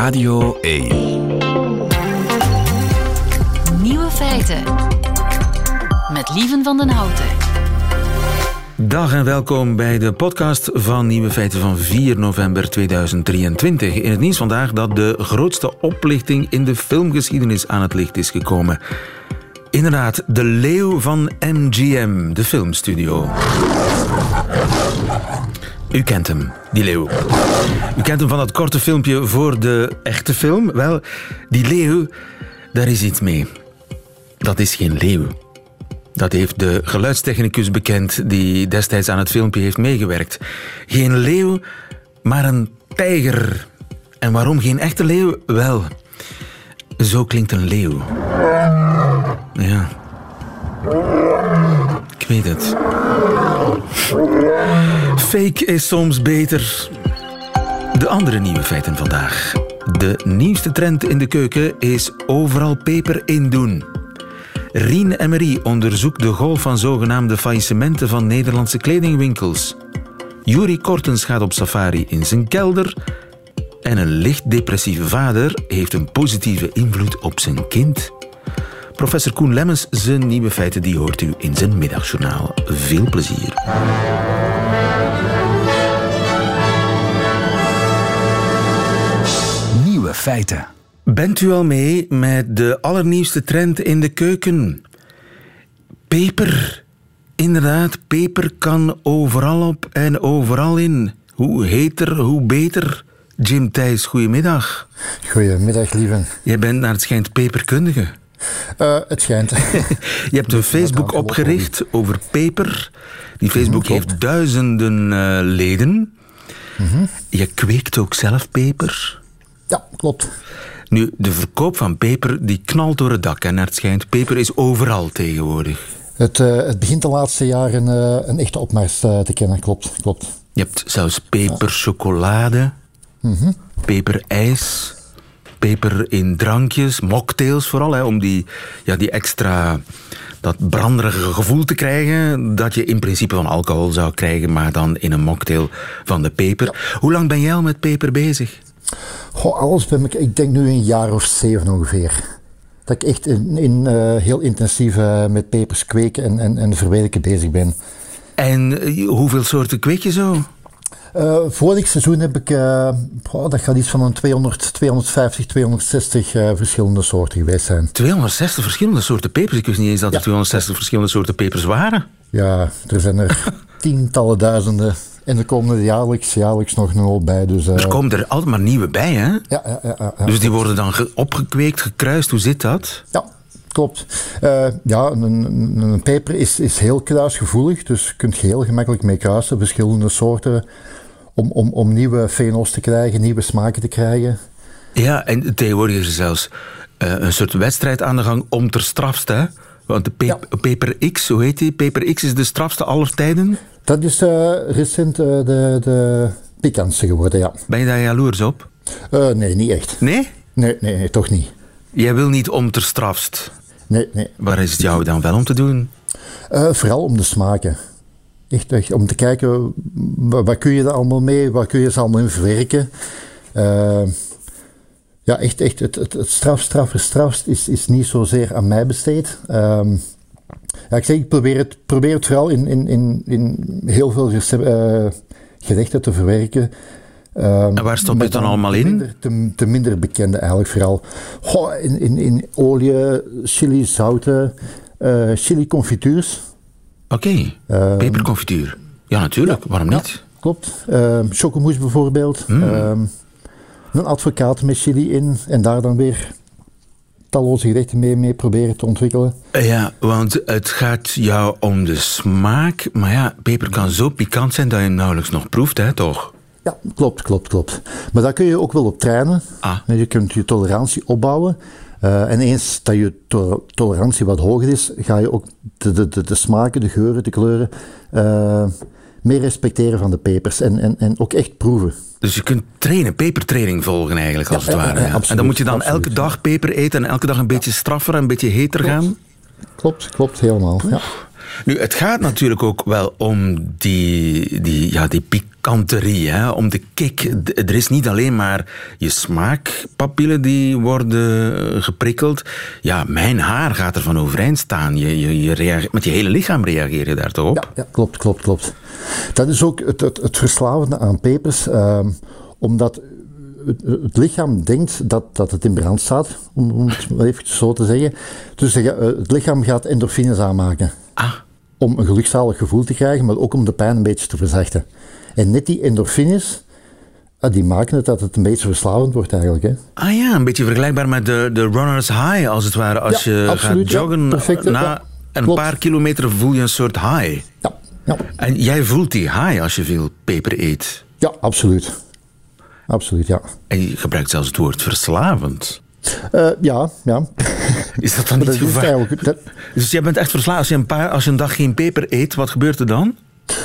Radio 1. Nieuwe feiten. Met Lieven van den Houten. Dag en welkom bij de podcast van Nieuwe Feiten van 4 november 2023. In het nieuws vandaag dat de grootste oplichting in de filmgeschiedenis aan het licht is gekomen. Inderdaad, de leeuw van MGM, de filmstudio. U kent hem, die leeuw. U kent hem van dat korte filmpje voor de echte film. Wel, die leeuw, daar is iets mee. Dat is geen leeuw. Dat heeft de geluidstechnicus bekend die destijds aan het filmpje heeft meegewerkt. Geen leeuw, maar een tijger. En waarom geen echte leeuw? Wel, zo klinkt een leeuw. Ja. Fake is soms beter. De andere nieuwe feiten vandaag. De nieuwste trend in de keuken is overal peper in doen. Rien Emery onderzoekt de golf van zogenaamde faillissementen van Nederlandse kledingwinkels. Yuri Kortens gaat op safari in zijn kelder. En een licht depressieve vader heeft een positieve invloed op zijn kind. Professor Koen Lemmens, zijn nieuwe feiten, die hoort u in zijn middagjournaal. Veel plezier. Nieuwe feiten. Bent u al mee met de allernieuwste trend in de keuken? Peper. Inderdaad, peper kan overal op en overal in. Hoe heter, hoe beter. Jim Thijs, goedemiddag. Goedemiddag, lieve. Jij bent naar het schijnt peperkundige. Uh, het schijnt. Je hebt een Facebook opgericht over peper. Die Facebook Mhm, heeft duizenden uh, leden. Mhm. Je kweekt ook zelf peper. Ja, klopt. Nu, de verkoop van peper die knalt door het dak. En naar het schijnt, peper is overal tegenwoordig. Het, uh, het begint de laatste jaren een echte opmars te kennen, klopt, klopt. Je hebt zelfs peperchocolade, mm -hmm. peperijs, peper in drankjes, mocktails vooral, hè, om die, ja, die extra dat branderige gevoel te krijgen dat je in principe van alcohol zou krijgen, maar dan in een mocktail van de peper. Hoe lang ben jij al met peper bezig? Goh, alles ben ik, ik denk nu een jaar of zeven ongeveer. Dat ik echt in, in uh, heel intensief uh, met pepers kweken en, en, en verwerken bezig ben. En uh, hoeveel soorten kweek je zo? Uh, vorig seizoen heb ik, uh, oh, dat gaat iets van een 200, 250, 260 uh, verschillende soorten geweest zijn. 260 verschillende soorten pepers? Ik wist niet eens dat er ja. 260 verschillende soorten pepers waren. Ja, er zijn er tientallen duizenden. En er komen er jaarlijks, jaarlijks nog een hoop bij. Dus, er komen er altijd maar nieuwe bij, hè? Ja, ja, ja, ja Dus die worden dan opgekweekt, gekruist. Hoe zit dat? Ja, klopt. Uh, ja, een, een, een, peper is, is heel kruisgevoelig, dus je kunt je heel gemakkelijk mee kruisen, verschillende soorten, om, om, om nieuwe fenos te krijgen, nieuwe smaken te krijgen. Ja, en tegenwoordig is er zelfs uh, een soort wedstrijd aan de gang om ter strafste, hè? Want de ja. Peper X, hoe heet die? Peper X is de strafste aller tijden? Dat is uh, recent de, de pikantste geworden, ja. Ben je daar jaloers op? nee, niet echt. Nee? Nee, nee, nee, toch niet. Jij wil niet om ter strafst? Nee, nee. Waar is het jou dan wel om te doen? Uh, vooral om de smaken. Echt, echt om te kijken, wat kun je er allemaal mee, wat kun je ze allemaal in verwerken. Uh, ja, echt, echt het, het, het straf, straf, strafst is, is niet zozeer aan mij besteed. Ja, ik zeg, ik probeer het, probeer het vooral in, in, in, in heel veel uh, gerechten te verwerken. Um, en waar stop je het dan allemaal in? Minder, te, te, minder bekende eigenlijk vooral. Goh, in, in, in olie, chili, zouten, uh, chili confituurs. Oké, okay. um, peperconfituur. Ja, natuurlijk, ja, waarom niet? Ja, klopt. Um, chocomousse bijvoorbeeld. Mm. een advocaat met chili in en daar dan weer talloze gerechten mee, mee proberen te ontwikkelen. Ja, want het gaat jou om de smaak. Maar ja, peper kan zo pikant zijn dat je hem nauwelijks nog proeft, hè, toch? Ja, klopt, klopt, klopt. Maar daar kun je ook wel op trainen. Ah. Je kunt je tolerantie opbouwen. Uh, en eens dat je to tolerantie wat hoger is, ga je ook de, de, de, de smaken, de geuren, de kleuren uh, meer respecteren van de pepers. En, en, en ook echt proeven. Dus je kunt trainen, pepertraining volgen eigenlijk, als ja, het ware. Ja, ja. absoluut, en dan moet je dan absoluut, elke dag peper eten en elke dag een beetje straffer en een beetje heter klopt. gaan? Klopt, klopt, helemaal. Ja. Nu, het gaat natuurlijk ook wel om die, die, ja, die pikant kanterie, hè? om de kick. Er is niet alleen maar je smaakpapillen die worden eh, geprikkeld. Ja, mijn haar gaat ervan overeind staan. Je, je, je met je hele lichaam reageer je daar toch op? Ja, ja, klopt, klopt, klopt. Dat is ook het, het, het verslavende aan pepers, ehm, omdat het, het lichaam denkt dat, dat het in brand staat, om, om het even zo te zeggen. Dus eh, het lichaam gaat endorfines aanmaken Ah, om een gelukzalig gevoel te krijgen, maar ook om de pijn een beetje te verzachten. En net die endorfines, ah, die maken het dat het een beetje verslavend wordt eigenlijk. Hè. ah ja, een beetje vergelijkbaar met de, de runner's high, als het ware. Als Ja, je absoluut, gaat ja. joggen, Perfect, na ja. een Klopt. paar kilometer voel je een soort high. Ja, ja. En jij voelt die high als je veel peper eet. ja absoluut. Absoluut, ja. En je gebruikt zelfs het woord verslavend. Eh, ja, ja. Is dat dan niet gevaarlijk? Dat, Dus jij bent echt verslaafd. Als je, een paar, als je een dag geen peper eet, wat gebeurt er dan?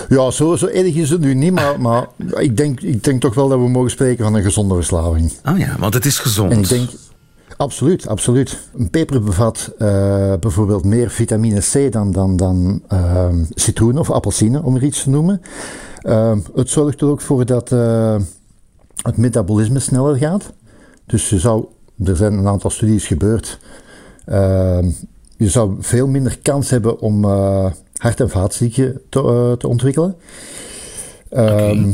Ja, zo, zo erg is het nu niet, maar, maar ik, denk, ik denk toch wel dat we mogen spreken van een gezonde verslaving. Oh ja, want het is gezond. En ik denk, absoluut, absoluut. Een peper bevat eh, bijvoorbeeld meer vitamine C dan, dan, dan ehm, citroen of appelsine, om er iets te noemen. Ehm, het zorgt er ook voor dat eh, het metabolisme sneller gaat. Dus je zou, er zijn een aantal studies gebeurd. Je zou veel minder kans hebben om eh, hart- en vaatziekten te, eh, te ontwikkelen. Ehm,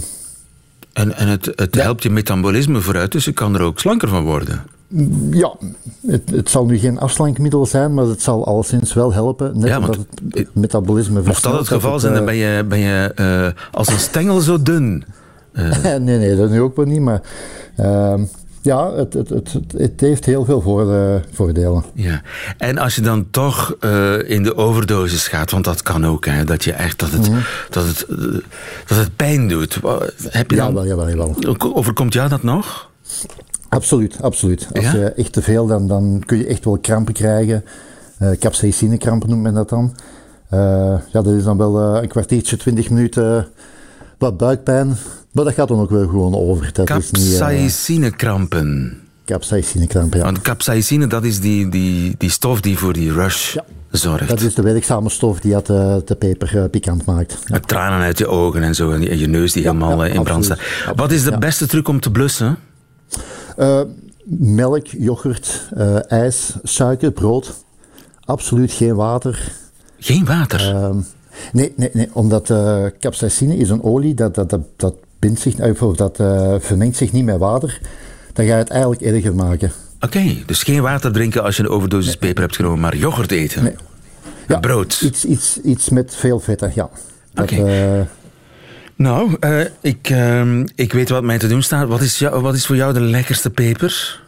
En, en het, het helpt je metabolisme vooruit, dus je kan er ook slanker van worden. Ja, het, het zal nu geen afslankmiddel zijn, maar het zal alleszins wel helpen. Net Ja, omdat het, het metabolisme Mocht dat het geval zijn, dan eh, ben je, ben je eh, als een stengel zo dun. nee, nee, dat nu ook wel niet, maar ehm, ja, het, het, het, heeft heel veel voorde- voordelen. Ja. En als je dan toch eh, in de overdosis gaat, want dat kan ook, hè, dat je echt dat het, dat het, eh, dat het pijn doet. Heb je Ja, dan, wel, jawel, jawel. Overkomt jou dat nog? Absoluut, absoluut. Als Ja? je echt te veel, dan, dan kun je echt wel krampen krijgen. Eh capsaicinekrampen noemt men dat dan. Ja, dat is dan wel een kwartiertje, twintig minuten wat buikpijn. Maar dat gaat dan ook wel gewoon over. Eh, Capsaicinekrampen. capsaicinekrampen, ja. Want capsaicine, dat is die, die, die stof die voor die rush Ja. zorgt. Dat is de werkzame stof die het eh, de peper eh, pikant maakt. Ja. Met tranen uit je ogen en zo. En je- neus die helemaal in brand staat. Wat is de beste truc om te blussen? Melk, yoghurt, ijs, suiker, brood. Absoluut geen water. Geen water. Ehm, nee, nee, nee, omdat capsaicine is een olie dat, dat, dat, dat bindt zich, eh, of dat eh, vermengt zich niet met water. Dan ga je het eigenlijk erger maken. Oké, dus geen water drinken als je een overdosis peper hebt genomen, maar yoghurt eten. Nee. En brood. Iets, iets, iets met veel vetten, ja. Oké. eh, Nou, ik, ehm, ik weet wat mij te doen staat. Wat is, jou, wat is voor jou de lekkerste peper?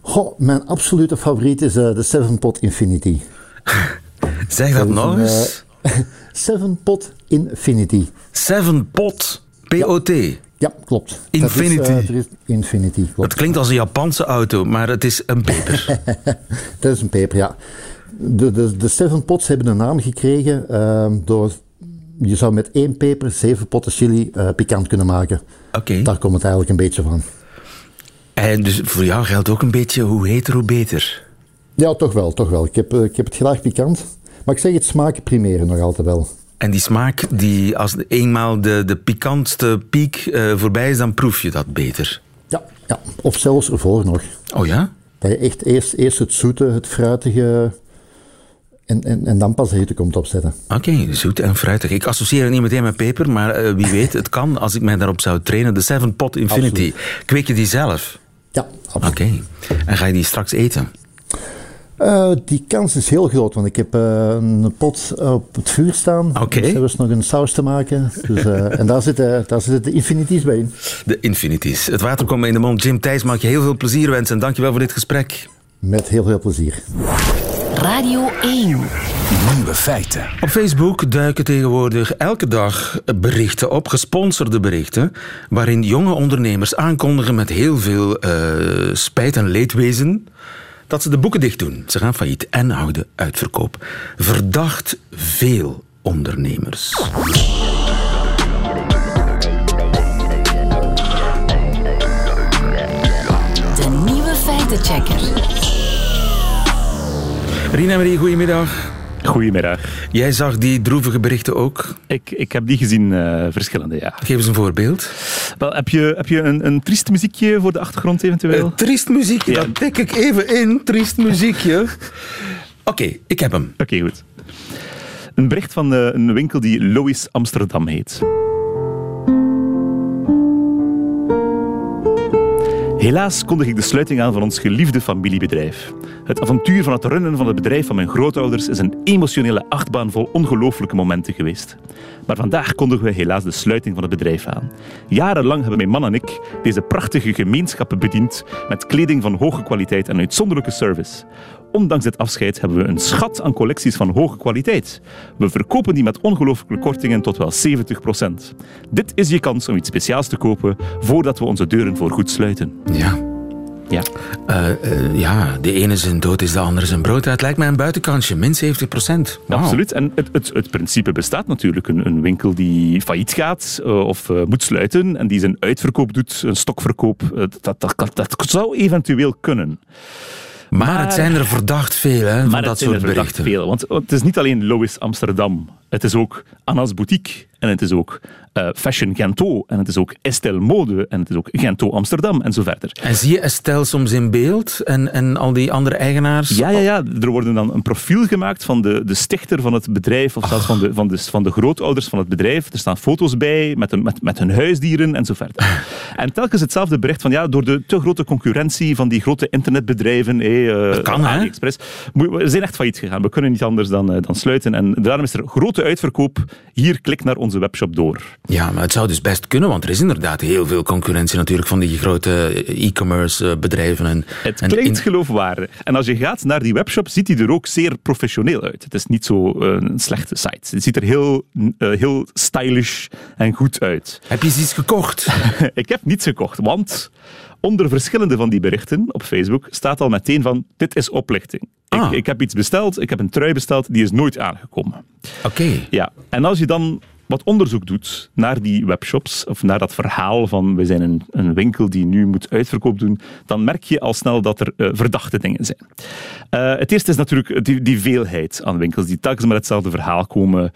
goh, mijn absolute favoriet is de Seven Pot Infinity. Zeg dat Dat nog een, eens. Seven Pot Infinity. Seven pot. P-O-T. Ja, klopt. Infinity. Dat is, eh, is Infinity, klopt. Klinkt als een Japanse auto, maar het is een peper. Dat is een peper, ja. De, de, de Seven Pots hebben een naam gekregen ehm, door... Je zou met één peper zeven potten chili eh, pikant kunnen maken. Oké. Daar komt het eigenlijk een beetje van. En dus voor jou geldt ook een beetje hoe heter, hoe beter. Ja, toch wel, toch wel. Ik heb, eh, ik heb het graag pikant. Maar ik zeg het smaken primeren nog altijd wel. En die smaak, die, als eenmaal de, de pikantste piek eh, voorbij is, dan proef je dat beter. Ja, ja. Of zelfs ervoor nog. Oh ja? Dat je echt eerst, eerst het zoete, het fruitige... En, en, en dan pas de hitte komt opzetten. Oké, zoet en fruitig. Ik associeer het niet meteen met peper, maar eh, wie weet, het kan als ik mij daarop zou trainen. De Seven Pot Infinity. Kweek je die zelf? Ja, absoluut. Oké. En ga je die straks eten? Eh, die kans is heel groot, want ik heb eh, een pot op het vuur staan. Oké. Dus we nog een saus te maken. Dus, eh, en daar zitten, daar zitten de infinities bij in. De Infinities. Het water komt me in de mond. Jim Thijs, mag je heel veel plezier wensen. Dankjewel voor dit gesprek. Met heel veel plezier. Radio 1. Nieuwe feiten. Op Facebook duiken tegenwoordig elke dag berichten op, gesponsorde berichten, waarin jonge ondernemers aankondigen met heel veel eh, spijt en leedwezen dat ze de boeken dicht doen. Ze gaan failliet en houden uitverkoop. Verdacht veel ondernemers. De nieuwe feitenchecker. Rina Marie, goedemiddag. Goedemiddag. Jij zag die droevige berichten ook? Ik, ik heb die gezien, uh, verschillende, ja. Geef eens een voorbeeld. Wel, heb je, heb je een, een triest muziekje voor de achtergrond eventueel? Een triest muziekje? Ja. Dat tik ik even in, triest muziekje. Oké, okay, ik heb hem. Oké, okay, goed. Een bericht van uh, een winkel die Lois Amsterdam heet. Helaas kondig ik de sluiting aan van ons geliefde familiebedrijf. Het avontuur van het runnen van het bedrijf van mijn grootouders is een emotionele achtbaan vol ongelooflijke momenten geweest. Maar vandaag kondigen we helaas de sluiting van het bedrijf aan. Jarenlang hebben mijn man en ik deze prachtige gemeenschappen bediend met kleding van hoge kwaliteit en uitzonderlijke service. Ondanks dit afscheid hebben we een schat aan collecties van hoge kwaliteit. We verkopen die met ongelooflijke kortingen tot wel 70%. Dit is je kans om iets speciaals te kopen voordat we onze deuren voor goed sluiten. Ja. Ja. Uh, uh, ja, de ene zijn dood is de andere zijn brood. Het lijkt mij een buitenkansje, min 70 procent. Wow. Absoluut. En het, het, het, principe bestaat natuurlijk. Een, een winkel die failliet gaat uh, of moet sluiten en die zijn uitverkoop doet, een stokverkoop, dat, dat, dat, dat zou eventueel kunnen. Maar, maar, het zijn er verdacht veel, hè, van dat soort berichten. Veel, want het is niet alleen Lois Amsterdam. Het is ook Anna's Boutique en het is ook uh, Fashion Gento en het is ook Estelle Mode en het is ook Gento Amsterdam en zo verder. En zie je Estelle soms in beeld en, en al die andere eigenaars? Ja, ja, ja, er worden dan een profiel gemaakt van de, de stichter van het bedrijf of zelfs van de, van, de, van de grootouders van het bedrijf. Er staan foto's bij met, een, met, met hun huisdieren en zo verder. en telkens hetzelfde bericht van ja, door de te grote concurrentie van die grote internetbedrijven, hey, uh, dat kan, AliExpress, we zijn echt failliet gegaan. We kunnen niet anders dan, uh, dan sluiten en daarom is er grote uitverkoop. Hier, klik naar onze webshop door. Ja, maar het zou dus best kunnen, want er is inderdaad heel veel concurrentie natuurlijk van die grote e-commerce eh, bedrijven. En, het klinkt geloofwaardig. En als je gaat naar die webshop, ziet die er ook zeer professioneel uit. Het is niet zo eh, een slechte site. Het ziet er heel, heel stylish en goed uit. Heb je iets gekocht? ik heb niets gekocht, want onder verschillende van die berichten op Facebook staat al meteen van dit is oplichting. Ah. Ik, ik, heb iets besteld, ik heb een trui besteld, die is nooit aangekomen. Oké. Ja, en als je dan wat onderzoek doet naar die webshops, of naar dat verhaal van we zijn een, een winkel die nu moet uitverkoop doen, dan merk je al snel dat er uh, verdachte dingen zijn. Uh, het eerste is natuurlijk die, die, veelheid aan winkels die telkens met hetzelfde verhaal komen.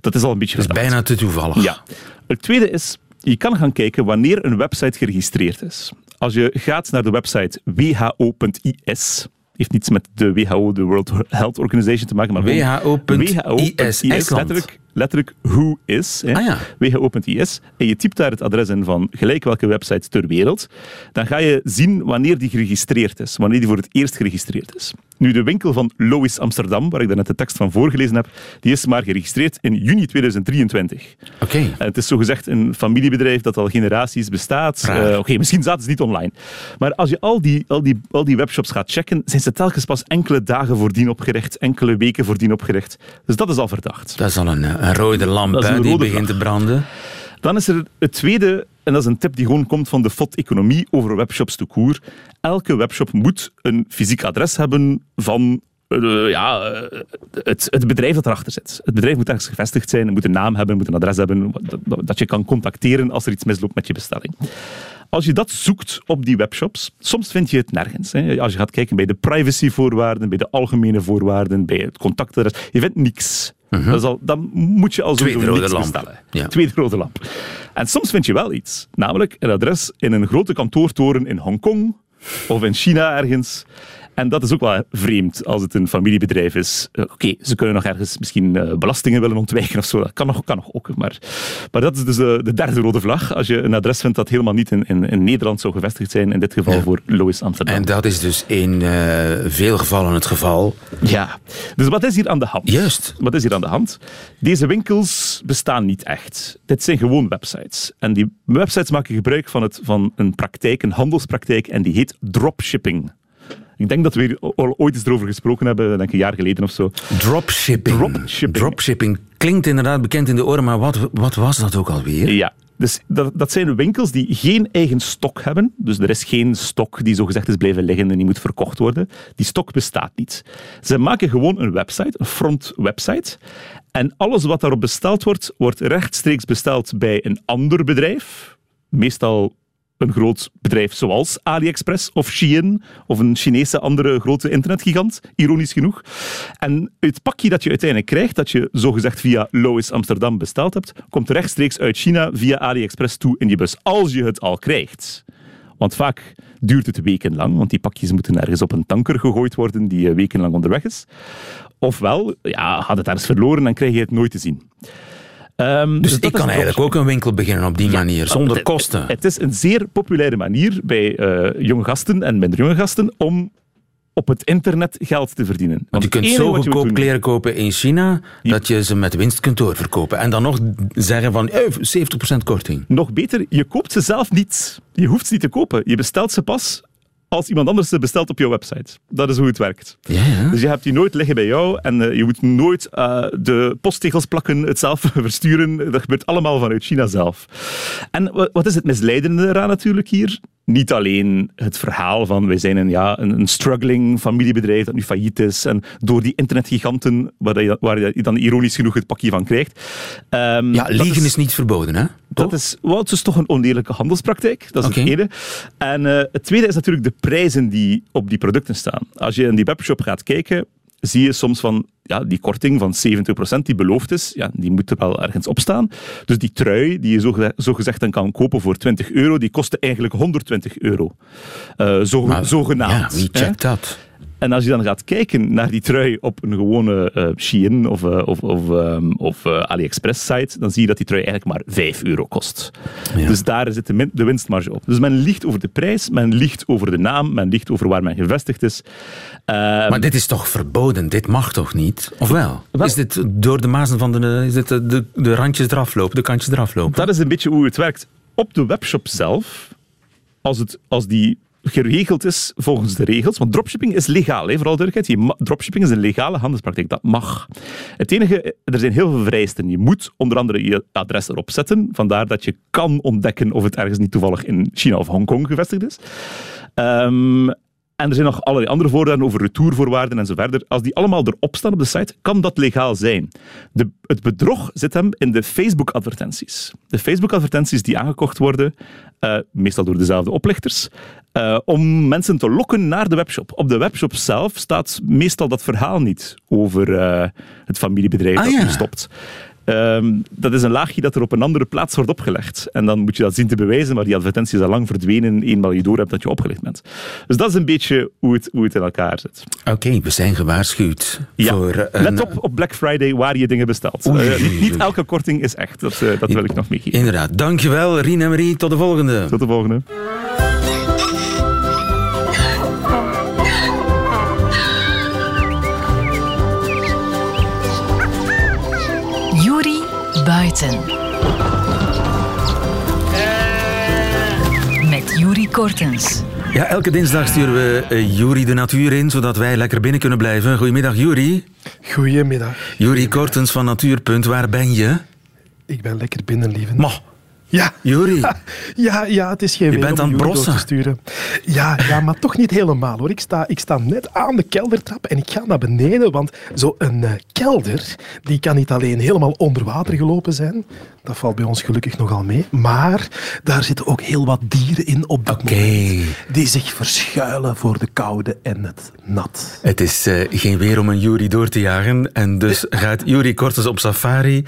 Dat is al een beetje Dat is bijna te toevallig. Ja. Het tweede is, je kan gaan kijken wanneer een website geregistreerd is. Als je gaat naar de website who.is, heeft niets met de WHO, de World Health Organization te maken, maar WHO.is, letterlijk letterlijk who is, hè, ah, who.is, en je typt daar het adres in van gelijk welke website ter wereld, dan ga je zien wanneer die geregistreerd is, wanneer die voor het eerst geregistreerd is. Nu, de winkel van Lois Amsterdam, waar ik net de tekst van voorgelezen heb, die is maar geregistreerd in juni 2023. Oké. Het is zogezegd een familiebedrijf dat al generaties bestaat. Uh, Oké, misschien zaten ze niet online. Maar als je al die, al, die, al die webshops gaat checken, zijn ze telkens pas enkele dagen voordien opgericht, enkele weken voordien opgericht. Dus dat is al verdacht. Dat is al een, een rode lamp hè, die begint te branden. Dan is er het tweede, en dat is een tip die gewoon komt van de FOD-economie over webshops te koer. Elke webshop moet een fysiek adres hebben van uh, ja, eh, het, het, bedrijf dat erachter zit. Het bedrijf moet ergens gevestigd zijn, moet een naam hebben, moet een adres hebben, dat, dat, je kan contacteren als er iets misloopt met je bestelling. Als je dat zoekt op die webshops, soms vind je het nergens. Hè. Als je gaat kijken bij de privacyvoorwaarden, bij de algemene voorwaarden, bij het contactadres, je vindt niks. Mhm. dat al, dan moet je al sowieso niks lamp. Ja. Tweede rode lamp. En soms vind je wel iets. Namelijk een adres in een grote kantoortoren in Hongkong of in China ergens. En dat is ook wel vreemd als het een familiebedrijf is. Uh, Oké, ze kunnen nog ergens misschien uh, belastingen willen ontwijken of zo. Dat kan nog, kan nog ook. Maar, maar dat is dus uh, de derde rode vlag. Als je een adres vindt dat helemaal niet in, in, in Nederland zou gevestigd zijn. In dit geval ja. voor Lois Amsterdam. En dat is dus in veel gevallen het geval. Ja. Dus wat is hier aan de hand? Juist. Wat is hier aan de hand? Deze winkels bestaan niet echt. Dit zijn gewoon websites. En die websites maken gebruik van, het, van een praktijk, een handelspraktijk. En die heet dropshipping. Ik denk dat we ooit eens erover gesproken hebben, denk ik een jaar geleden of zo. Dropshipping. Dropshipping. Dropshipping klinkt inderdaad bekend in de oren, maar wat, wat was dat ook alweer? Ja, dus dat, dat, zijn winkels die geen eigen stok hebben. Dus er is geen stok die zogezegd is blijven liggen en die moet verkocht worden. Die stok bestaat niet. Ze maken gewoon een website, een front website. En alles wat daarop besteld wordt, wordt rechtstreeks besteld bij een ander bedrijf. Meestal een groot bedrijf zoals AliExpress of Shein of een Chinese andere grote internetgigant, ironisch genoeg. En het pakje dat je uiteindelijk krijgt, dat je zogezegd via Lois Amsterdam besteld hebt, komt rechtstreeks uit China via AliExpress toe in je bus, als je het al krijgt. Want vaak duurt het wekenlang, want die pakjes moeten ergens op een tanker gegooid worden die eh, wekenlang onderweg is. Ofwel, ja, had het ergens verloren en krijg je het nooit te zien. Um, dus, ik kan eigenlijk ook een winkel beginnen op die manier, zonder kosten. Het, is een zeer populaire manier bij uh, jonge gasten en minder jonge gasten om op het internet geld te verdienen. Want, je kunt zo goedkoop kleren kopen in China dat je ze met winst kunt doorverkopen. En dan nog zeggen van eh, 70% korting. Nog beter, je koopt ze zelf niet. Je hoeft ze niet te kopen. Je bestelt ze pas als iemand anders ze bestelt op jouw website. Dat is hoe het werkt. Ja, ja. Dus je hebt die nooit liggen bij jou en uh, je moet nooit uh, de posttegels plakken, het zelf versturen. Dat gebeurt allemaal vanuit China zelf. En wat is het misleidende eraan natuurlijk hier? niet alleen het verhaal van wij zijn een, ja, een, struggling familiebedrijf dat nu failliet is en door die internetgiganten waar je, waar je dan ironisch genoeg het pakje van krijgt. Um, ja, liegen is, is, niet verboden, hè? Dat is, het is toch een oneerlijke handelspraktijk. Dat is okay. het ene. En uh, het tweede is natuurlijk de prijzen die op die producten staan. Als je in die webshop gaat kijken, zie je soms van ja, die korting van 70% die beloofd is, ja, die moet er wel ergens op staan. Dus die trui die je zo, zo gezegd dan kan kopen voor 20 euro, die kostte eigenlijk 120 euro. Uh, zo, maar, zogenaamd. Ja, wie checkt dat? En als je dan gaat kijken naar die trui op een gewone uh, Shein of, uh, of, of, um, of uh, AliExpress site, dan zie je dat die trui eigenlijk maar 5 euro kost. Ja. Dus daar zit de, de, winstmarge op. Dus men liegt over de prijs, men liegt over de naam, men liegt over waar men gevestigd is. maar dit is toch verboden? Dit mag toch niet? Of wel? wel? Is dit door de mazen van de, is dit de, de, de randjes eraf lopen, de kantjes eraf lopen? Dat is een beetje hoe het werkt. Op de webshop zelf, als, het, als die geregeld is volgens de regels. Want dropshipping is legaal, hè, vooral duidelijkheid. Dropshipping is een legale handelspraktijk. Dat mag. Het enige, er zijn heel veel vereisten. Je moet onder andere je adres erop zetten. Vandaar dat je kan ontdekken of het ergens niet toevallig in China of Hongkong gevestigd is. Um, en er zijn nog allerlei andere voorwaarden over retourvoorwaarden en zo verder. Als die allemaal erop staan op de site, kan dat legaal zijn. De, het bedrog zit hem in de Facebook-advertenties. De Facebook-advertenties die aangekocht worden, uh, meestal door dezelfde oplichters, uh, om mensen te lokken naar de webshop. Op de webshop zelf staat meestal dat verhaal niet over uh, het familiebedrijf ah, dat ja. stopt. Um, dat is een laagje dat er op een andere plaats wordt opgelegd. En dan moet je dat zien te bewijzen, maar die advertentie is al lang verdwenen eenmaal je door hebt dat je opgelegd bent. Dus dat is een beetje hoe het, hoe het in elkaar zit. Oké, okay, we zijn gewaarschuwd. Ja, voor, uh, let op op Black Friday waar je dingen bestelt. Uh, niet, niet, elke korting is echt, dat, uh, dat wil ik nog meegeven. Inderdaad. Dankjewel, Rien en Marie. Tot de volgende. Tot de volgende. Buiten. Met Juri Kortens. Ja, elke dinsdag sturen we uh, Juri de natuur in, zodat wij lekker binnen kunnen blijven. Goedemiddag, Juri. Goedemiddag. Juri Kortens van Natuurpunt, waar ben je? Ik ben lekker binnen, lieve. Ja. Juri. Ja, ja, het is geen Je bent aan het brossen. sturen. Ja, ja, maar toch niet helemaal hoor. Ik sta, ik sta net aan de keldertrap en ik ga naar beneden, want zo'n uh, kelder, die kan niet alleen helemaal onder water gelopen zijn, dat valt bij ons gelukkig nogal mee, maar daar zitten ook heel wat dieren in op dat okay. moment, die zich verschuilen voor de koude en het nat. Het is uh, geen weer om een Juri door te jagen en dus gaat Juri Kortes op safari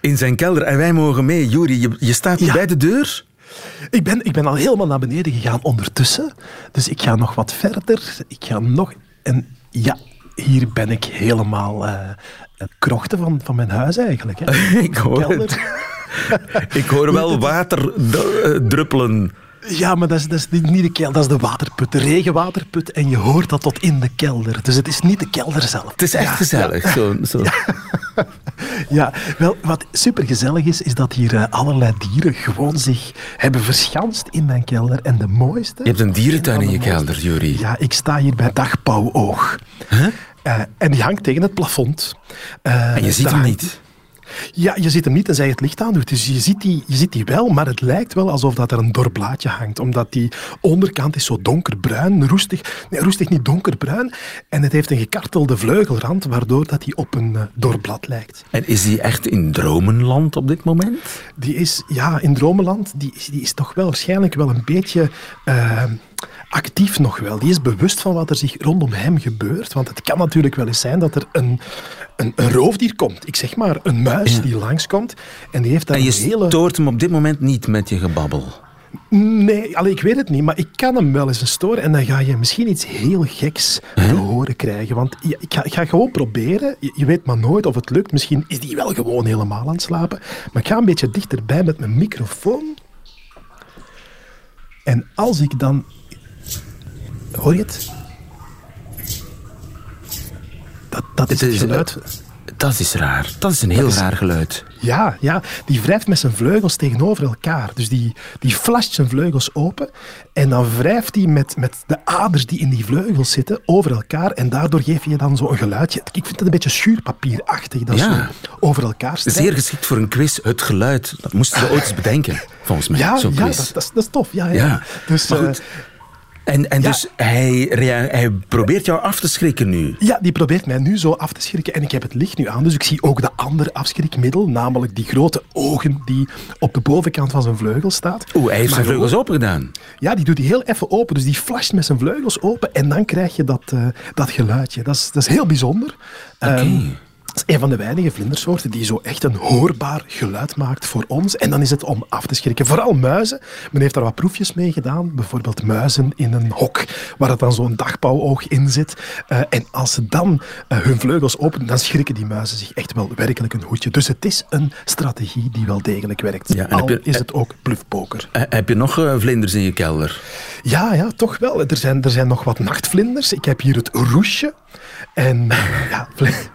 in zijn kelder en wij mogen mee. Juri, je, je staat hier ja. bij de deur? Ik ben, ik ben al helemaal naar beneden gegaan ondertussen. Dus ik ga nog wat verder. Ik ga nog... En ja, hier ben ik helemaal uh, het krochten van, van mijn huis eigenlijk. Hè. ik hoor het. ik hoor wel water druppelen. Ja, maar dat is, dat is niet de kelder, dat is de waterput, de regenwaterput. En je hoort dat tot in de kelder. Dus het is niet de kelder zelf. Het is echt ja, gezellig. Ja. Zo, zo. Ja. ja. wel, wat supergezellig is, is dat hier uh, allerlei dieren gewoon zich hebben verschanst in mijn kelder. En de mooiste... Je hebt een dierentuin in je kelder, Jury. Ja, ik sta hier bij Dagpauwoog. Huh? Uh, en die hangt tegen het plafond. Uh, en je ziet hem niet? Ja, je ziet hem niet tenzij je het licht aandoet. Dus je ziet, die, je ziet die wel, maar het lijkt wel alsof dat er een dorblaadje hangt. Omdat die onderkant is zo donkerbruin, roestig. Nee, roestig niet donkerbruin. En het heeft een gekartelde vleugelrand, waardoor dat hij op een uh, dorblad lijkt. En is die echt in dromenland op dit moment? Die is, ja, in dromenland. Die, die is toch wel waarschijnlijk wel een beetje... Uh, actief nog wel. Die is bewust van wat er zich rondom hem gebeurt. Want het kan natuurlijk wel eens zijn dat er een, een, een roofdier komt. Ik zeg maar, een muis ja. die langskomt. En die heeft daar en je een hele... stoort hem op dit moment niet met je gebabbel? Nee, allee, ik weet het niet, maar ik kan hem wel eens storen en dan ga je misschien iets heel geks huh? te horen krijgen. Want ik, ga, ik, ga, gewoon proberen. Je, je, weet maar nooit of het lukt. Misschien is die wel gewoon helemaal aan het slapen. Maar ik ga een beetje dichterbij met mijn microfoon. En als ik dan Hoor je het? Dat, dat is het geluid. Dat is raar. Dat is een heel is, raar geluid. Ja, ja, die wrijft met zijn vleugels tegenover elkaar. Dus die, die flasht zijn vleugels open en dan wrijft hij met, met de aders die in die vleugels zitten over elkaar en daardoor geef je dan zo'n geluidje. Ik vind het een beetje schuurpapierachtig, dat ja. zo over elkaar strijkt. Zeer geschikt voor een quiz, het geluid. Dat moesten we ooit eens bedenken, volgens mij. Ja, ja dat, dat, is, dat, is tof. Ja, ja. ja. Dus, maar goed, uh, en, en ja. dus hij, hij probeert jou af te schrikken nu? Ja, die probeert mij nu zo af te schrikken. En ik heb het licht nu aan, dus ik zie ook de andere afschrikmiddel. Namelijk die grote ogen die op de bovenkant van zijn vleugel staat. Oeh, hij heeft maar zijn vleugels ook, open gedaan? Ja, die doet hij heel even open. Dus die flasht met zijn vleugels open. En dan krijg je dat, uh, dat geluidje. Dat is, dat is heel bijzonder. Oké. Okay. Um, is een van de weinige vlindersoorten die zo echt een hoorbaar geluid maakt voor ons. En dan is het om af te schrikken. Vooral muizen. Men heeft daar wat proefjes mee gedaan. Bijvoorbeeld muizen in een hok, waar het dan zo'n dagpauwoog in zit. Uh, en als ze dan uh, hun vleugels openen, dan schrikken die muizen zich echt wel werkelijk een hoedje. Dus het is een strategie die wel degelijk werkt. Ja, en Al je, is het ook bluffpoker. Uh, heb je nog uh, vlinders in je kelder? Ja, ja, toch wel. Er zijn, er zijn nog wat nachtvlinders. Ik heb hier het roesje. En ja,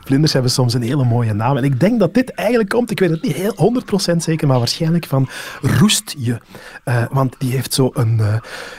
vlinders hebben soms een hele mooie naam. En ik denk dat dit eigenlijk komt, ik weet het niet heel 100% zeker, maar waarschijnlijk van roestje. Uh, want die heeft zo een, uh,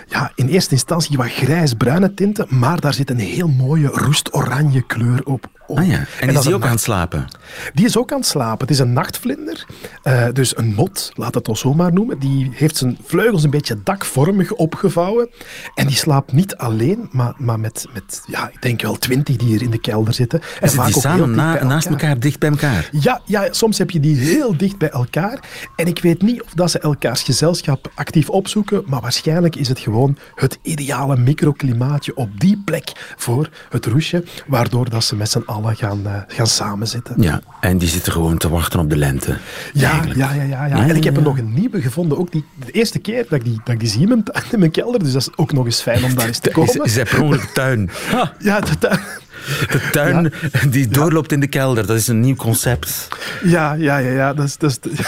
ja, in eerste instantie wat grijs-bruine tinten, maar daar zit een heel mooie roestoranje kleur op. Ah ja, en, en is die ook aan het slapen? Die is ook aan het slapen. Het is een nachtvlinder, uh, dus een mot, laat het ons zo maar noemen. Die heeft zijn vleugels een beetje dakvormig opgevouwen. En die slaapt niet alleen, maar, maar met, met, ja, ik denk wel twintig die hier in de kelder zitten. En zitten die samen na, naast elkaar. elkaar, dicht bij elkaar? Ja, ja, soms heb je die heel dicht bij elkaar. En ik weet niet of dat ze elkaars gezelschap actief opzoeken, maar waarschijnlijk is het gewoon het ideale microklimaatje op die plek voor het roesje, waardoor dat ze met z'n allen gaan, uh, gaan samenzitten. Ja, en die zitten gewoon te wachten op de lente. Ja, ja, ja, ja, ja. En ik heb er nog een nieuwe gevonden. Ook die, de eerste keer dat ik die, dat ik die zie in mijn, in mijn kelder, dus dat is ook nog eens fijn om daar eens te komen. Is, is per ongeluk tuin? Ja, de tuin. De tuin ja. die doorloopt in de kelder, dat is een nieuw concept. Ja, ja, ja. ja. Dat is, dat is,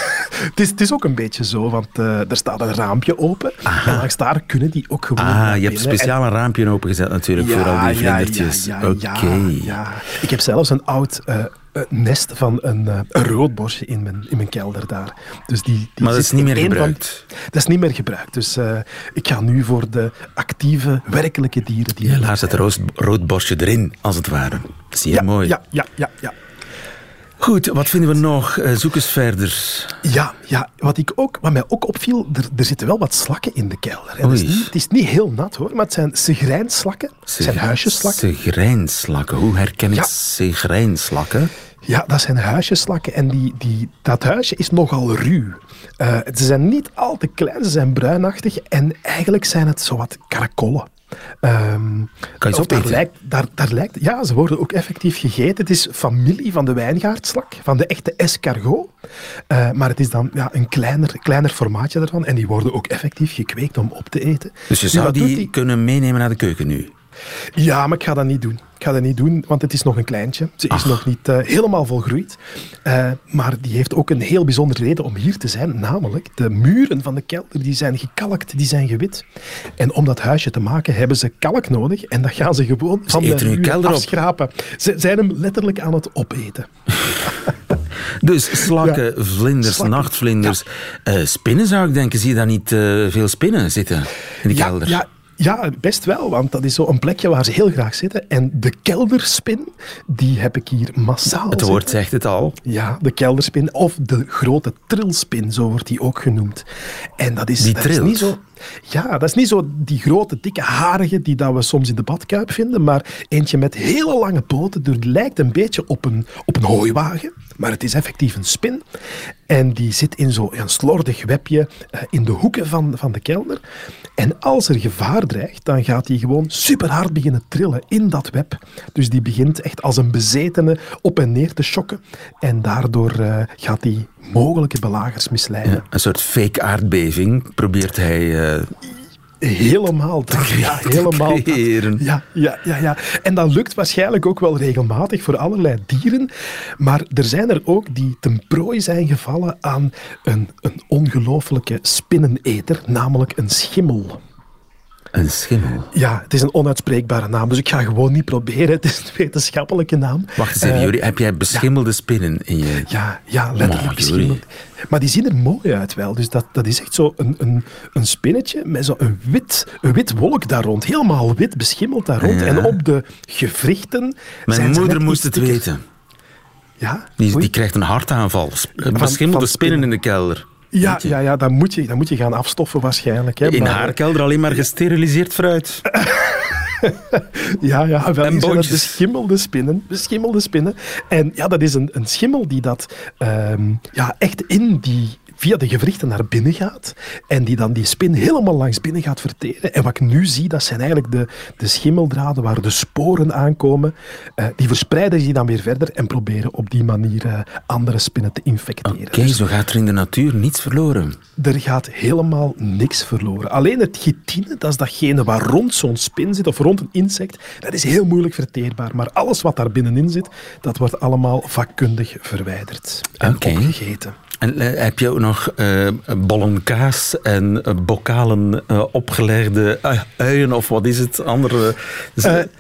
het, is, het is ook een beetje zo, want uh, er staat een raampje open. Aha. En langs daar kunnen die ook gewoon. Ah, je hebt speciaal een raampje opengezet natuurlijk ja, voor al die vlindertjes. Ja, ja. Okay. Ja, Ik heb zelfs een oud. Uh, uh, nest van een, uh, een roodborstje in mijn, in mijn kelder daar. Dus die, die maar dat is niet meer gebruikt? Van, dat is niet meer gebruikt. Dus uh, ik ga nu voor de actieve, werkelijke dieren. Die Je laat het rood, roodborstje erin, als het ware. Zeer ja, mooi. Ja, ja, ja, ja. Goed, wat vinden we nog? Uh, zoek eens verder. Ja, ja wat, ik ook, wat mij ook opviel, er, er zitten wel wat slakken in de kelder. Het is, niet, het is niet heel nat hoor, maar het zijn segrijnslakken. Het zijn huisjeslakken. Segrijnslakken, hoe herken ik ja. segrijnslakken? Ja, dat zijn huisjeslakken en die, die, dat huisje is nogal ruw. Uh, ze zijn niet al te klein, ze zijn bruinachtig en eigenlijk zijn het zowat karakollen. Um, kan je zo daar lijkt, daar, daar lijkt, Ja, ze worden ook effectief gegeten. Het is familie van de wijngaardslak, van de echte escargot. Uh, maar het is dan ja, een kleiner, kleiner formaatje daarvan. En die worden ook effectief gekweekt om op te eten. Dus je zou die, die kunnen meenemen naar de keuken nu? Ja, maar ik ga dat niet doen. Ik ga dat niet doen, want het is nog een kleintje. Ze is Ach. nog niet uh, helemaal volgroeid. Uh, maar die heeft ook een heel bijzondere reden om hier te zijn. Namelijk, de muren van de kelder die zijn gekalkt, die zijn gewit. En om dat huisje te maken hebben ze kalk nodig. En dat gaan ze gewoon ze van de muur kelder afschrapen. Op. Ze zijn hem letterlijk aan het opeten. dus slakken, ja. vlinders, slakken. nachtvlinders. Ja. Uh, spinnen zou ik denken. Zie je daar niet veel spinnen zitten in de ja, kelder? Ja. Ja, best wel, want dat is zo een plekje waar ze heel graag zitten. En de kelderspin, die heb ik hier massaal Het woord zegt het al. Ja, de kelderspin of de grote trilspin, zo wordt die ook genoemd. En dat is, Die dat is niet zo... Ja, dat is niet zo die grote, dikke, harige die dat we soms in de badkuip vinden, maar eentje met hele lange poten. Het lijkt een beetje op een, op een hooiwagen, maar het is effectief een spin. En die zit in zo'n slordig webje eh, in de hoeken van, van de kelder. En als er gevaar dreigt, dan gaat die gewoon super hard beginnen trillen in dat web. Dus die begint echt als een bezetene op en neer te schokken. En daardoor eh, gaat die mogelijke belagers misleiden. Ja, een soort fake aardbeving probeert hij eh, Helemaal dat. Ja, helemaal creëren. Ja, ja, ja, ja. En dat lukt waarschijnlijk ook wel regelmatig voor allerlei dieren. Maar er zijn er ook die ten prooi zijn gevallen aan een, een ongelooflijke spinneneter, namelijk een schimmel. Een schimmel. Ja, het is een onuitspreekbare naam, dus ik ga gewoon niet proberen. Het is een wetenschappelijke naam. Wacht eens even, Juri. Heb jij beschimmelde spinnen in je... Ja, ja letterlijk Maar, beschimmeld. Maar die zien er mooi uit wel. Dus dat, dat is echt zo een, een, een spinnetje met zo'n wit, een wit wolk daar rond. Helemaal wit beschimmeld daar rond. Ja. En op de gewrichten Mijn moeder moest het weten. Ja? Die, die krijgt een hartaanval. Beschimmelde spinnen in de kelder. Ja, ja, ja dan, moet je, dan moet je gaan afstoffen waarschijnlijk. Hè. In Maar, haar kelder alleen maar gesteriliseerd fruit. Ja, ja, wel En boontjes. beschimmelde spinnen. Beschimmelde spinnen. En ja, dat is een, een schimmel die dat ehm, ja, echt in die via de gewrichten naar binnen gaat en die dan die spin helemaal langs binnen gaat verteren. En wat ik nu zie, dat zijn eigenlijk de, de schimmeldraden waar de sporen aankomen. Eh, die verspreiden zich dan weer verder en proberen op die manier eh, andere spinnen te infecteren. Oké, Dus zo gaat er in de natuur niets verloren. er gaat helemaal niks verloren. Alleen het chitine, dat is datgene waar rond zo'n spin zit of rond een insect, dat is heel moeilijk verteerbaar. Maar alles wat daar binnenin zit, dat wordt allemaal vakkundig verwijderd en Oké. opgegeten. En eh, heb je ook nog eh, bollen kaas en eh, bokalen opgeleide eh, uien of wat is het andere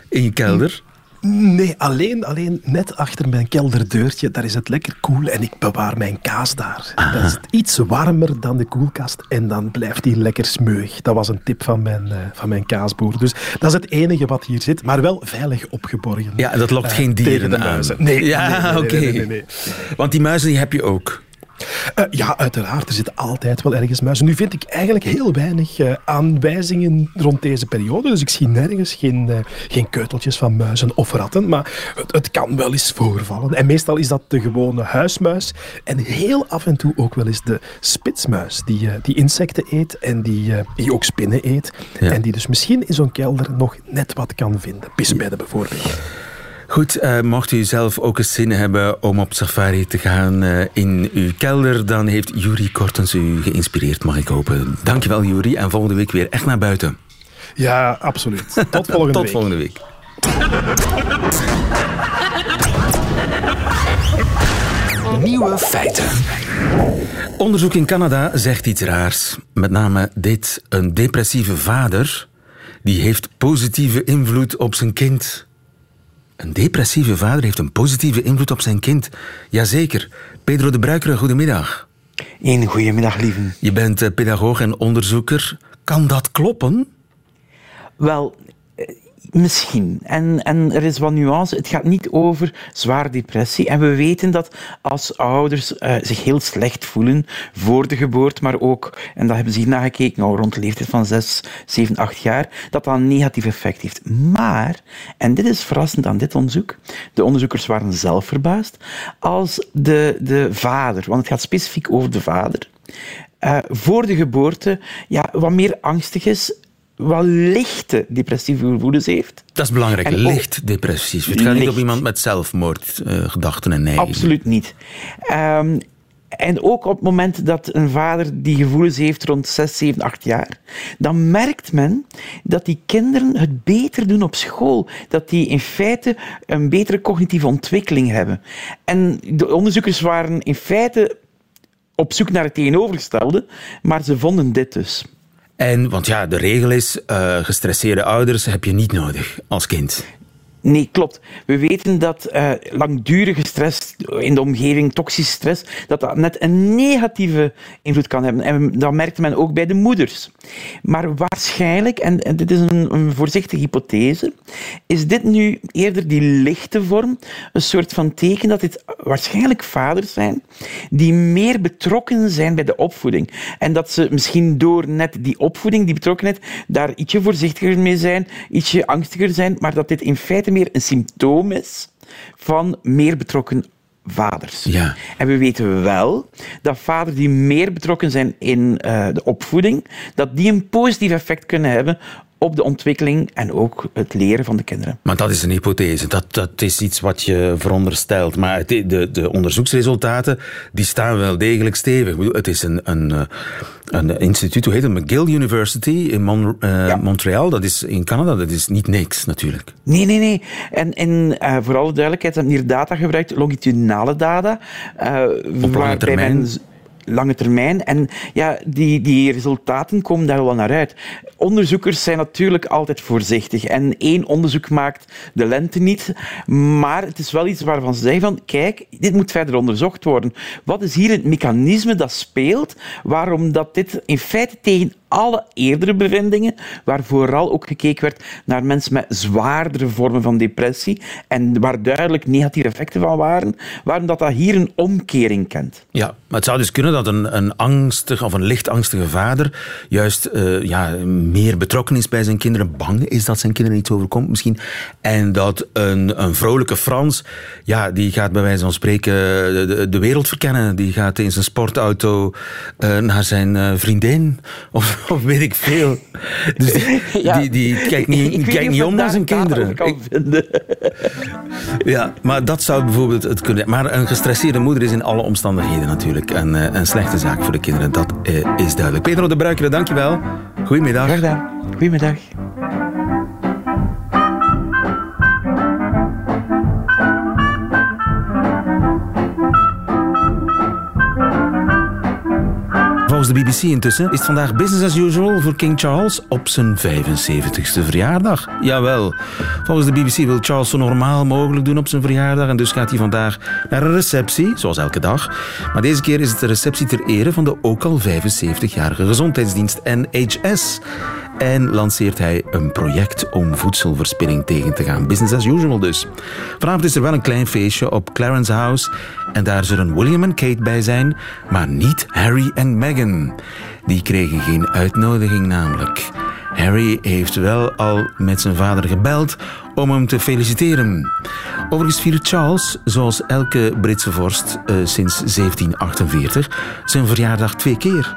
in je kelder? Nee, alleen, alleen net achter mijn kelderdeurtje, daar is het lekker koel en ik bewaar mijn kaas daar. Dat is iets warmer dan de koelkast en dan blijft die lekker smeuig. Dat was een tip van mijn, van mijn kaasboer. Dus dat is het enige wat hier zit, maar wel veilig opgeborgen. Ja, dat lokt geen dieren de aan. muizen. Nee, ja, nee, nee, nee, oké. nee, nee, nee. Want die muizen die heb je ook. Eh, ja, uiteraard. Er zitten altijd wel ergens muizen. Nu vind ik eigenlijk heel weinig eh, aanwijzingen rond deze periode. Dus ik zie nergens geen, eh, geen keuteltjes van muizen of ratten. Maar het, het kan wel eens voorvallen. En meestal is dat de gewone huismuis. En heel af en toe ook wel eens de spitsmuis. Die, die insecten eet en die, die ook spinnen eet. Ja. En die dus misschien in zo'n kelder nog net wat kan vinden. Pisbedden bijvoorbeeld. Goed, eh, mocht u zelf ook eens zin hebben om op safari te gaan eh, in uw kelder, dan heeft Juri Kortens u geïnspireerd, mag ik hopen. Dankjewel Juri en volgende week weer echt naar buiten. Ja, absoluut. Tot volgende Tot week. volgende week. Nieuwe feiten. Onderzoek in Canada zegt iets raars. Met name dit. Een depressieve vader die heeft positieve invloed op zijn kind. Een depressieve vader heeft een positieve invloed op zijn kind. Jazeker. Pedro de Bruikere, goedemiddag. Een goedemiddag, lieven. Je bent eh, pedagoog en onderzoeker. Kan dat kloppen? Wel, misschien. En, en er is wat nuance. Het gaat niet over zware depressie. En we weten dat als ouders eh, zich heel slecht voelen voor de geboorte, maar ook, en dat hebben ze nagekeken, nou, rond de leeftijd van 6, 7, 8 jaar, dat dat een negatief effect heeft. Maar, en dit is verrassend aan dit onderzoek, de onderzoekers waren zelf verbaasd, als de, de vader, want het gaat specifiek over de vader, eh, voor de geboorte ja, wat meer angstig is, wat lichte depressieve gevoelens heeft. Dat is belangrijk. En ook- Licht depressief. Het gaat niet op iemand met zelfmoordgedachten en neigingen. Absoluut niet. Ehm, en ook op het moment dat een vader die gevoelens heeft rond 6, 7, 8 jaar, dan merkt men dat die kinderen het beter doen op school. Dat die in feite een betere cognitieve ontwikkeling hebben. En de onderzoekers waren in feite op zoek naar het tegenovergestelde, maar ze vonden dit dus. En, want ja, de regel is, eh, gestresseerde ouders heb je niet nodig als kind. Nee, klopt. We weten dat uh, langdurige stress in de omgeving, toxische stress, dat dat net een negatieve invloed kan hebben. En dat merkte men ook bij de moeders. Maar waarschijnlijk, en, en dit is een, een, voorzichtige hypothese, is dit nu eerder die lichte vorm, een soort van teken dat dit waarschijnlijk vaders zijn die meer betrokken zijn bij de opvoeding. En dat ze misschien door net die opvoeding, die betrokkenheid, daar ietsje voorzichtiger mee zijn, ietsje angstiger zijn, maar dat dit in feite meer een symptoom is van meer betrokken vaders. Ja. En we weten wel dat vaders die meer betrokken zijn in uh, de opvoeding, dat die een positief effect kunnen hebben op de ontwikkeling en ook het leren van de kinderen. Maar dat is een hypothese, dat, dat is iets wat je veronderstelt. Maar de, de, de onderzoeksresultaten die staan wel degelijk stevig. Het is een, een, eh, een instituut, hoe heet het? McGill University in Mon uh, Montreal. Dat is in Canada, dat is niet niks natuurlijk. Nee, nee, nee. En, en uh, voor alle duidelijkheid hebben hier data gebruikt, longitudinale data. Uh, Op lange termijn? Men lange termijn. En ja, die, die resultaten komen daar wel naar uit. Onderzoekers zijn natuurlijk altijd voorzichtig. En één onderzoek maakt de lente niet. Maar het is wel iets waarvan ze zeggen van, kijk, dit moet verder onderzocht worden. Wat is hier het mechanisme dat speelt, waarom dat dit in feite tegen alle eerdere bevindingen, waar vooral ook gekeken werd naar mensen met zwaardere vormen van depressie en waar duidelijk negatieve effecten van waren, waarom dat, dat hier een omkering kent. Ja, maar het zou dus kunnen dat een, een angstig of een licht angstige vader juist uh, ja, meer betrokken is bij zijn kinderen, bang is dat zijn kinderen iets overkomt misschien, en dat een, een vrolijke Frans, ja, die gaat bij wijze van spreken de, de wereld verkennen, die gaat in zijn sportauto uh, naar zijn vriendin of of weet ik veel. Dus die, die, kijkt niet, kijkt niet om naar zijn kinderen. Kan vinden. Ja, maar dat zou bijvoorbeeld het kunnen. Maar een gestresseerde moeder is in alle omstandigheden natuurlijk een, eh, een slechte zaak voor de kinderen. Dat eh, is duidelijk. Pedro de Bruikere, dankjewel. Goedemiddag. Graag gedaan. Goedemiddag. De BBC intussen is vandaag business as usual voor King Charles op zijn 75ste verjaardag. Jawel, volgens de BBC wil Charles zo normaal mogelijk doen op zijn verjaardag en dus gaat hij vandaag naar een receptie, zoals elke dag. Maar deze keer is het een receptie ter ere van de ook al 75-jarige gezondheidsdienst NHS en lanceert hij een project om voedselverspilling tegen te gaan. Business as usual dus. Vanavond is er wel een klein feestje op Clarence House en daar zullen William en Kate bij zijn, maar niet Harry en Meghan. Die kregen geen uitnodiging namelijk. Harry heeft wel al met zijn vader gebeld om hem te feliciteren. Overigens viert Charles, zoals elke Britse vorst uh, sinds 1748, zijn verjaardag twee keer.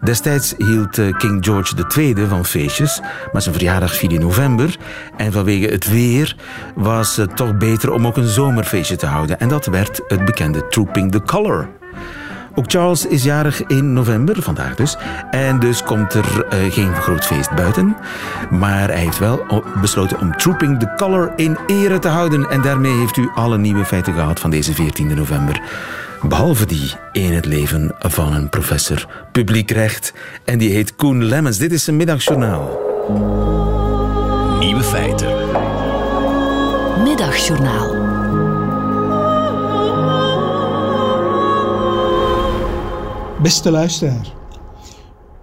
Destijds hield uh, King George II van feestjes, maar zijn verjaardag viel in november. En vanwege het weer was het toch beter om ook een zomerfeestje te houden. En dat werd het bekende Trooping the Colour. Ook Charles is jarig in november, vandaag dus. En dus komt er uh, geen groot feest buiten. Maar hij heeft wel besloten om Trooping the Color in ere te houden. En daarmee heeft u alle nieuwe feiten gehad van deze 14 november. Behalve die in het leven van een professor publiek recht. En die heet Koen Lemmens. Dit is een middagjournaal. Nieuwe feiten. Middagjournaal. Beste luisteraar,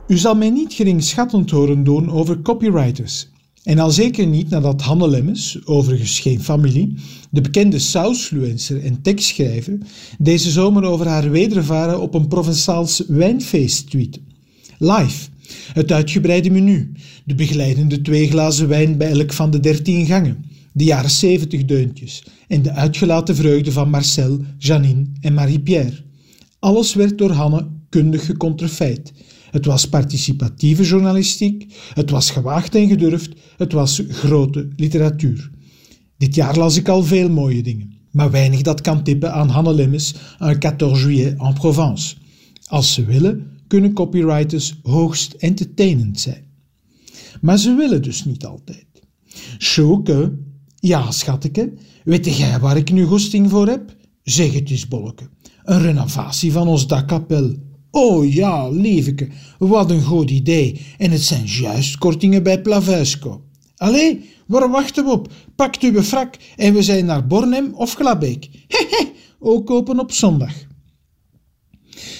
u zal mij niet geringschattend horen doen over copywriters. En al zeker niet nadat Hanne Lemmens, overigens geen familie, de bekende sausfluencer en tekstschrijver, deze zomer over haar wedervaren op een Provençaals wijnfeest tweet. Live, het uitgebreide menu, de begeleidende twee glazen wijn bij elk van de dertien gangen, de jaren zeventig deuntjes en de uitgelaten vreugde van Marcel, Janine en Marie-Pierre. Alles werd door Hanne kundig. Het was participatieve journalistiek, het was gewaagd en gedurfd, het was grote literatuur. Dit jaar las ik al veel mooie dingen, maar weinig dat kan tippen aan Hanne Lemmes een 14 juillet en Provence. Als ze willen, kunnen copywriters hoogst entertainend zijn. Maar ze willen dus niet altijd. Sjoeke, ja schatteke, weet jij waar ik nu goesting voor heb? Zeg het eens, bolleke. Een renovatie van ons dakkapel. Oh ja, lieveke, wat een goed idee. En het zijn juist kortingen bij Plavuisco. Allee, waar wachten we op? Pakt uw frak en we zijn naar Bornem of Glabeek. Hehe, ook open op zondag.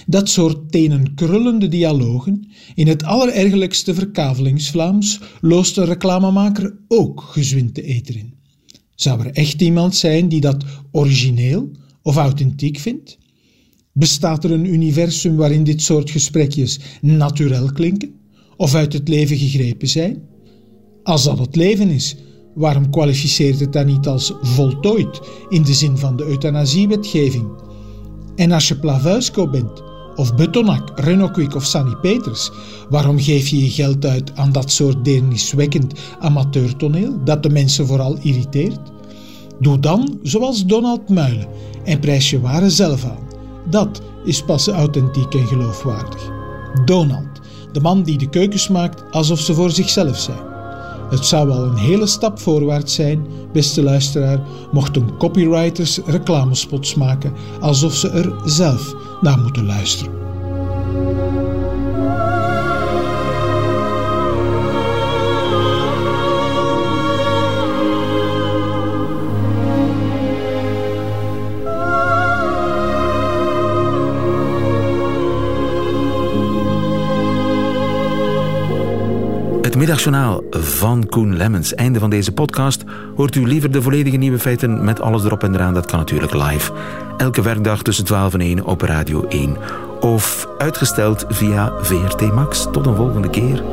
Dat soort tenenkrullende dialogen, in het allerergelijkste verkavelingsvlaams, loost de reclamemaker ook gezwind de eter in. Zou er echt iemand zijn die dat origineel of authentiek vindt? Bestaat er een universum waarin dit soort gesprekjes naturel klinken of uit het leven gegrepen zijn? Als dat het leven is, waarom kwalificeert het dan niet als voltooid in de zin van de euthanasiewetgeving? En als je Plavuisco bent, of Betonac, Renault of Sunny Peters, waarom geef je je geld uit aan dat soort deerniswekkend amateurtoneel dat de mensen vooral irriteert? Doe dan zoals Donald Muilen en prijs je ware zelf aan. Dat is pas authentiek en geloofwaardig. Donald, de man die de keukens maakt alsof ze voor zichzelf zijn. Het zou al een hele stap voorwaarts zijn, beste luisteraar, mochten copywriters reclamespots maken alsof ze er zelf naar moeten luisteren. Middagjournaal van Koen Lemmens. Einde van deze podcast. Hoort u liever de volledige nieuwe feiten met alles erop en eraan? Dat kan natuurlijk live. Elke werkdag tussen 12 en 1 op Radio 1. Of uitgesteld via VRT Max. Tot een volgende keer.